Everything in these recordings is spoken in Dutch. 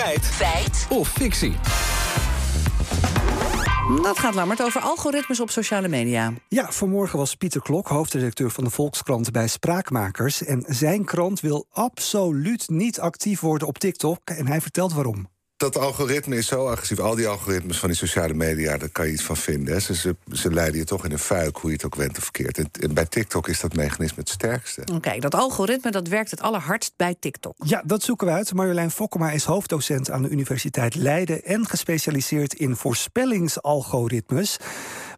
Feit. Feit. Of fictie. Dat gaat Lammert over algoritmes op sociale media. Ja, vanmorgen was Pieter Klok, hoofdredacteur van de Volkskrant bij Spraakmakers. En zijn krant wil absoluut niet actief worden op TikTok. En hij vertelt waarom dat algoritme is zo agressief. Al die algoritmes van die sociale media, daar kan je iets van vinden. Ze, ze, ze, leiden je toch in een fuik, hoe je het ook went of verkeerd. En, bij TikTok is dat mechanisme het sterkste. Oké, dat algoritme dat werkt het allerhardst bij TikTok. Ja, dat zoeken we uit. Marjolein Fokkema is hoofddocent aan de Universiteit Leiden... en gespecialiseerd in voorspellingsalgoritmes.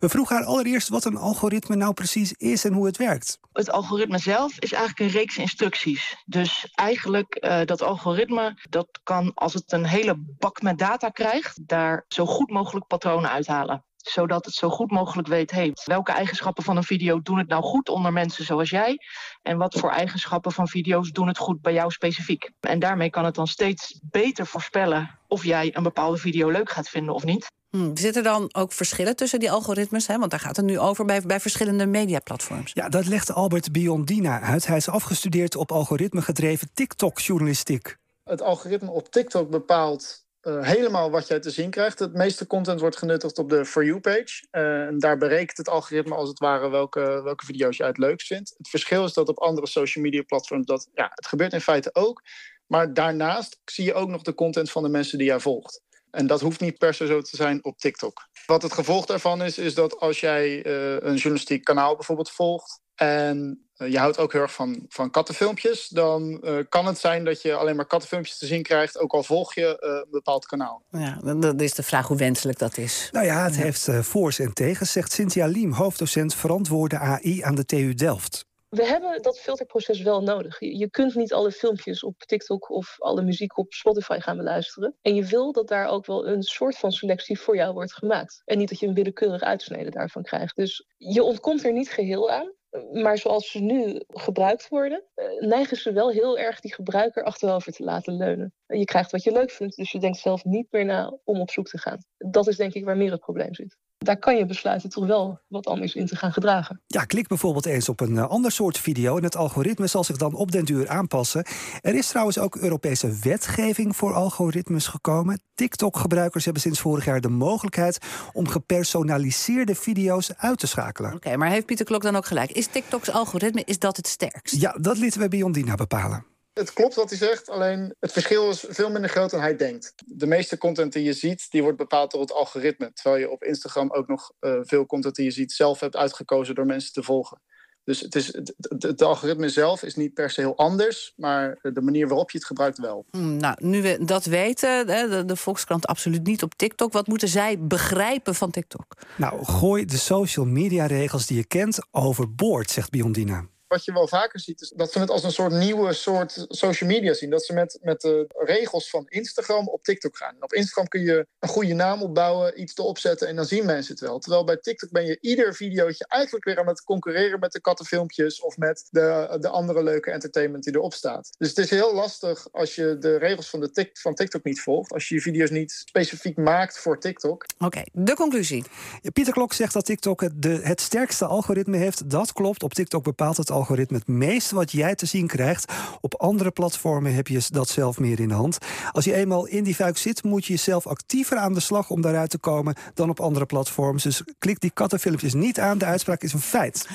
We vroegen haar allereerst wat een algoritme nou precies is en hoe het werkt. Het algoritme zelf is eigenlijk een reeks instructies. Dus eigenlijk uh, dat algoritme, dat kan als het een hele bak met data krijgt, daar zo goed mogelijk patronen uithalen zodat het zo goed mogelijk weet, hey, welke eigenschappen van een video doen het nou goed onder mensen zoals jij? En wat voor eigenschappen van video's doen het goed bij jou specifiek? En daarmee kan het dan steeds beter voorspellen of jij een bepaalde video leuk gaat vinden of niet. Hmm, zitten dan ook verschillen tussen die algoritmes? Hè? Want daar gaat het nu over bij, bij verschillende mediaplatforms. Ja, dat legt Albert Biondina uit. Hij is afgestudeerd op algoritme gedreven TikTok-journalistiek. Het algoritme op TikTok bepaalt uh, helemaal wat jij te zien krijgt. Het meeste content wordt genuttigd op de For You-page. Uh, en daar berekent het algoritme als het ware welke, welke video's je het leukst vindt. Het verschil is dat op andere social media platforms dat, ja, het gebeurt in feite ook. Maar daarnaast zie je ook nog de content van de mensen die jij volgt. En dat hoeft niet per se zo te zijn op TikTok. Wat het gevolg daarvan is, is dat als jij uh, een journalistiek kanaal bijvoorbeeld volgt en uh, je houdt ook heel erg van, van kattenfilmpjes, dan uh, kan het zijn dat je alleen maar kattenfilmpjes te zien krijgt, ook al volg je een bepaald kanaal. Ja, dat is de vraag hoe wenselijk dat is. Nou ja, het ja. heeft voor's en tegens, zegt Cynthia Liem, hoofddocent verantwoorde AI aan de TU Delft. We hebben dat filterproces wel nodig. Je kunt niet alle filmpjes op TikTok of alle muziek op Spotify gaan beluisteren. En je wil dat daar ook wel een soort van selectie voor jou wordt gemaakt. En niet dat je een willekeurig uitsnede daarvan krijgt. Dus je ontkomt er niet geheel aan. Maar zoals ze nu gebruikt worden, neigen ze wel heel erg die gebruiker achterover te laten leunen. Je krijgt wat je leuk vindt, dus je denkt zelf niet meer na om op zoek te gaan. Dat is denk ik waar meer het probleem zit. Daar kan je besluiten toch wel wat anders in te gaan gedragen. Ja, klik bijvoorbeeld eens op een ander soort video en het algoritme zal zich dan op den duur aanpassen. Er is trouwens ook Europese wetgeving voor algoritmes gekomen. TikTok-gebruikers hebben sinds vorig jaar de mogelijkheid om gepersonaliseerde video's uit te schakelen. Oké, okay, maar heeft Pieter Klok dan ook gelijk? Is TikToks algoritme is dat het sterkst? Ja, dat lieten we Biondina bepalen. Het klopt wat hij zegt, alleen het verschil is veel minder groot dan hij denkt. De meeste content die je ziet, die wordt bepaald door het algoritme. Terwijl je op Instagram ook nog uh, veel content die je ziet zelf hebt uitgekozen door mensen te volgen. Dus het, is, het, het, het, algoritme zelf is niet per se heel anders, maar de manier waarop je het gebruikt wel. Hmm, nou, nu we dat weten, de, de Volkskrant absoluut niet op TikTok. Wat moeten zij begrijpen van TikTok? Nou, gooi de social media regels die je kent overboord, zegt Biondina wat je wel vaker ziet, is dat ze het als een soort nieuwe soort social media zien. Dat ze met, met de regels van Instagram op TikTok gaan. En op Instagram kun je een goede naam opbouwen, iets te opzetten en dan zien mensen het wel. Terwijl bij TikTok ben je ieder videootje eigenlijk weer aan het concurreren met de kattenfilmpjes of met de, de andere leuke entertainment die erop staat. Dus het is heel lastig als je de regels van, de tik, van TikTok niet volgt. Als je je video's niet specifiek maakt voor TikTok. Oké, okay, de conclusie. Pieter Klok zegt dat TikTok het, de, het sterkste algoritme heeft. Dat klopt. Op TikTok bepaalt het algoritme algoritme het meeste wat jij te zien krijgt. Op andere platformen heb je dat zelf meer in de hand. Als je eenmaal in die fuik zit, moet je jezelf actiever aan de slag om daaruit te komen dan op andere platforms. Dus klik die kattenfilmpjes niet aan. De uitspraak is een feit.